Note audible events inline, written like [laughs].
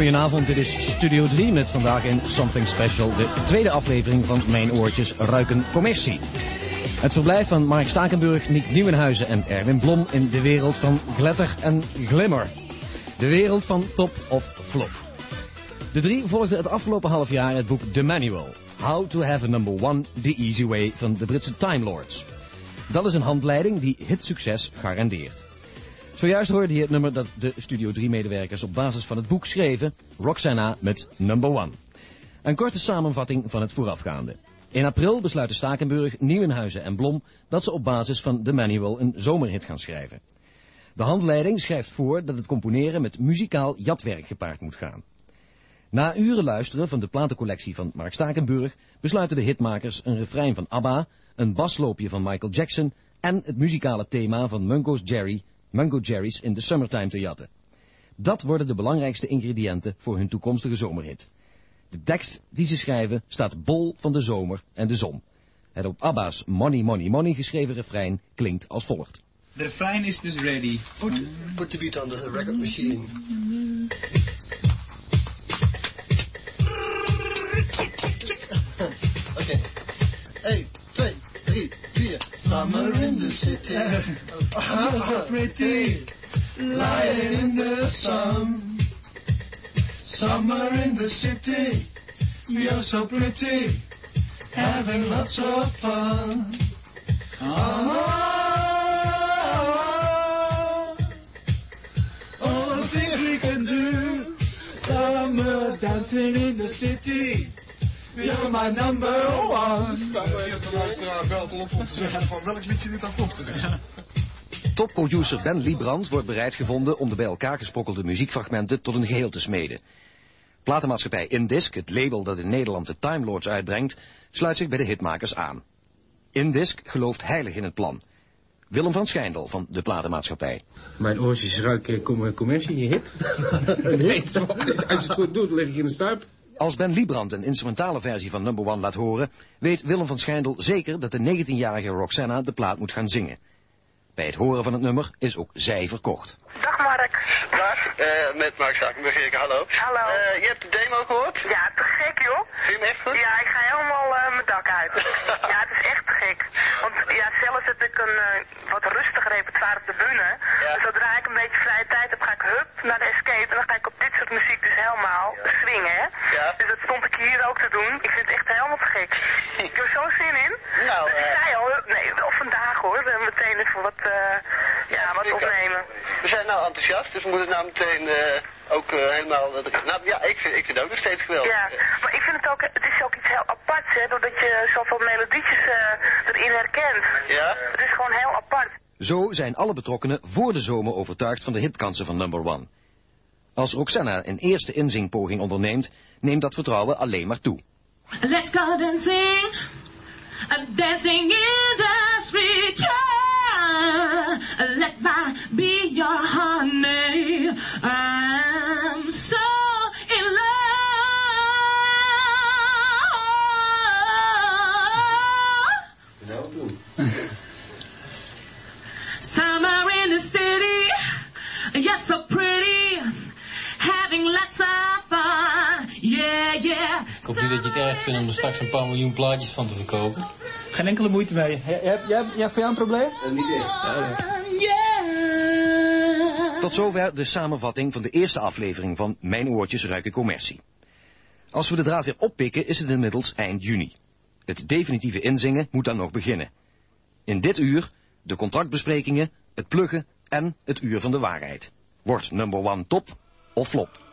Goedenavond, dit is Studio 3 met vandaag in Something Special de tweede aflevering van Mijn Oortjes Ruiken Commercie. Het verblijf van Mark Stakenburg, Niek Nieuwenhuizen en Erwin Blom in de wereld van glitter en glimmer. De wereld van top of flop. De drie volgden het afgelopen half jaar het boek The Manual. How to have a number one the easy way van de Britse Time Lords. Dat is een handleiding die hitsucces garandeert. Zojuist hoorde je het nummer dat de Studio 3-medewerkers op basis van het boek schreven, Roxana met Number One. Een korte samenvatting van het voorafgaande. In april besluiten Stakenburg, Nieuwenhuizen en Blom dat ze op basis van de manual een zomerhit gaan schrijven. De handleiding schrijft voor dat het componeren met muzikaal jatwerk gepaard moet gaan. Na uren luisteren van de platencollectie van Mark Stakenburg besluiten de hitmakers een refrein van ABBA, een basloopje van Michael Jackson en het muzikale thema van Mungo's Jerry Mango Jerry's in de Summertime te jatten. Dat worden de belangrijkste ingrediënten voor hun toekomstige zomerhit. De tekst die ze schrijven staat bol van de zomer en de zon. Het op ABBA's Money Money Money geschreven refrein klinkt als volgt. De refrein is dus ready. Put, put the beat on the record machine. Summer in the city. Oh, so pretty. Lying in the sun. Summer in the city. You're so pretty. Having lots of fun. Oh, all the things we can do. Summer dancing in the city. You're my number one. De eerste luisteraar belt op om te zeggen van welk liedje dit afkomstig is. Topproducer Ben Liebrand wordt bereid gevonden om de bij elkaar gesprokkelde muziekfragmenten tot een geheel te smeden. Platenmaatschappij Indisc, het label dat in Nederland de Time Lords uitbrengt, sluit zich bij de hitmakers aan. Indisc gelooft heilig in het plan. Willem van Schijndel van de platenmaatschappij. Mijn oortjes ruiken com commercie, je hit. [laughs] hit. Als je het goed doet, leg ik in de stuip. Als Ben Liebrand een instrumentale versie van Number One laat horen, weet Willem van Schijndel zeker dat de 19-jarige Roxana de plaat moet gaan zingen. Bij het horen van het nummer is ook zij verkocht. Dag Mark. Dag, eh, met Mark Zakenburg, hallo. Hallo. Eh, je hebt de demo gehoord? Ja, te gek joh. Vind je hem echt goed? Ja, ik ga helemaal eh, mijn dak uit. [laughs] ja, het is echt te gek. Want ja, zelf heb ik een eh, wat rustiger repertoire op de bühne. Ja. Dus zodra ik een beetje vrije tijd heb, ga ik hup naar de escape. En dan ga ik op dit soort muziek dus helemaal swingen, hè. Ja. Dus dat stond ik hier ook te doen. Ik vind het echt helemaal te gek. [laughs] Ik heb er zo'n zin in. Nou, dus ik eh. zei al, nee, wel vandaag hoor. We meteen even wat, eh, ja, wat zeker. opnemen. We zijn nou enthousiast, dus we moeten nou meteen eh, ook helemaal... nou ja, ik vind, ik vind het ook nog steeds geweldig. Ja, maar ik vind het ook, het is ook iets heel aparts, hè, doordat je zoveel melodietjes eh, erin herkent. Ja? Het is gewoon heel apart. Zo zijn alle betrokkenen voor de zomer overtuigd van de hitkansen van Number One. Als Roxana een eerste inzingpoging onderneemt, neemt dat vertrouwen alleen maar toe. Let's go dancing, uh, dancing in the street. Let my be your honey. I'm so in love. [laughs] Summer in the city, you're so pretty, having lots of fun. Yeah, yeah. Ik hoop niet dat je het erg vindt om er straks een paar miljoen plaatjes van te verkopen. Geen enkele moeite mee. Jij hebt jij, jij, voor jou een probleem? niet echt. Yeah. Tot zover de samenvatting van de eerste aflevering van Mijn Oortjes Ruiken Commercie. Als we de draad weer oppikken is het inmiddels eind juni. Het definitieve inzingen moet dan nog beginnen. In dit uur de contractbesprekingen, het pluggen en het uur van de waarheid. Wordt number one top of flop?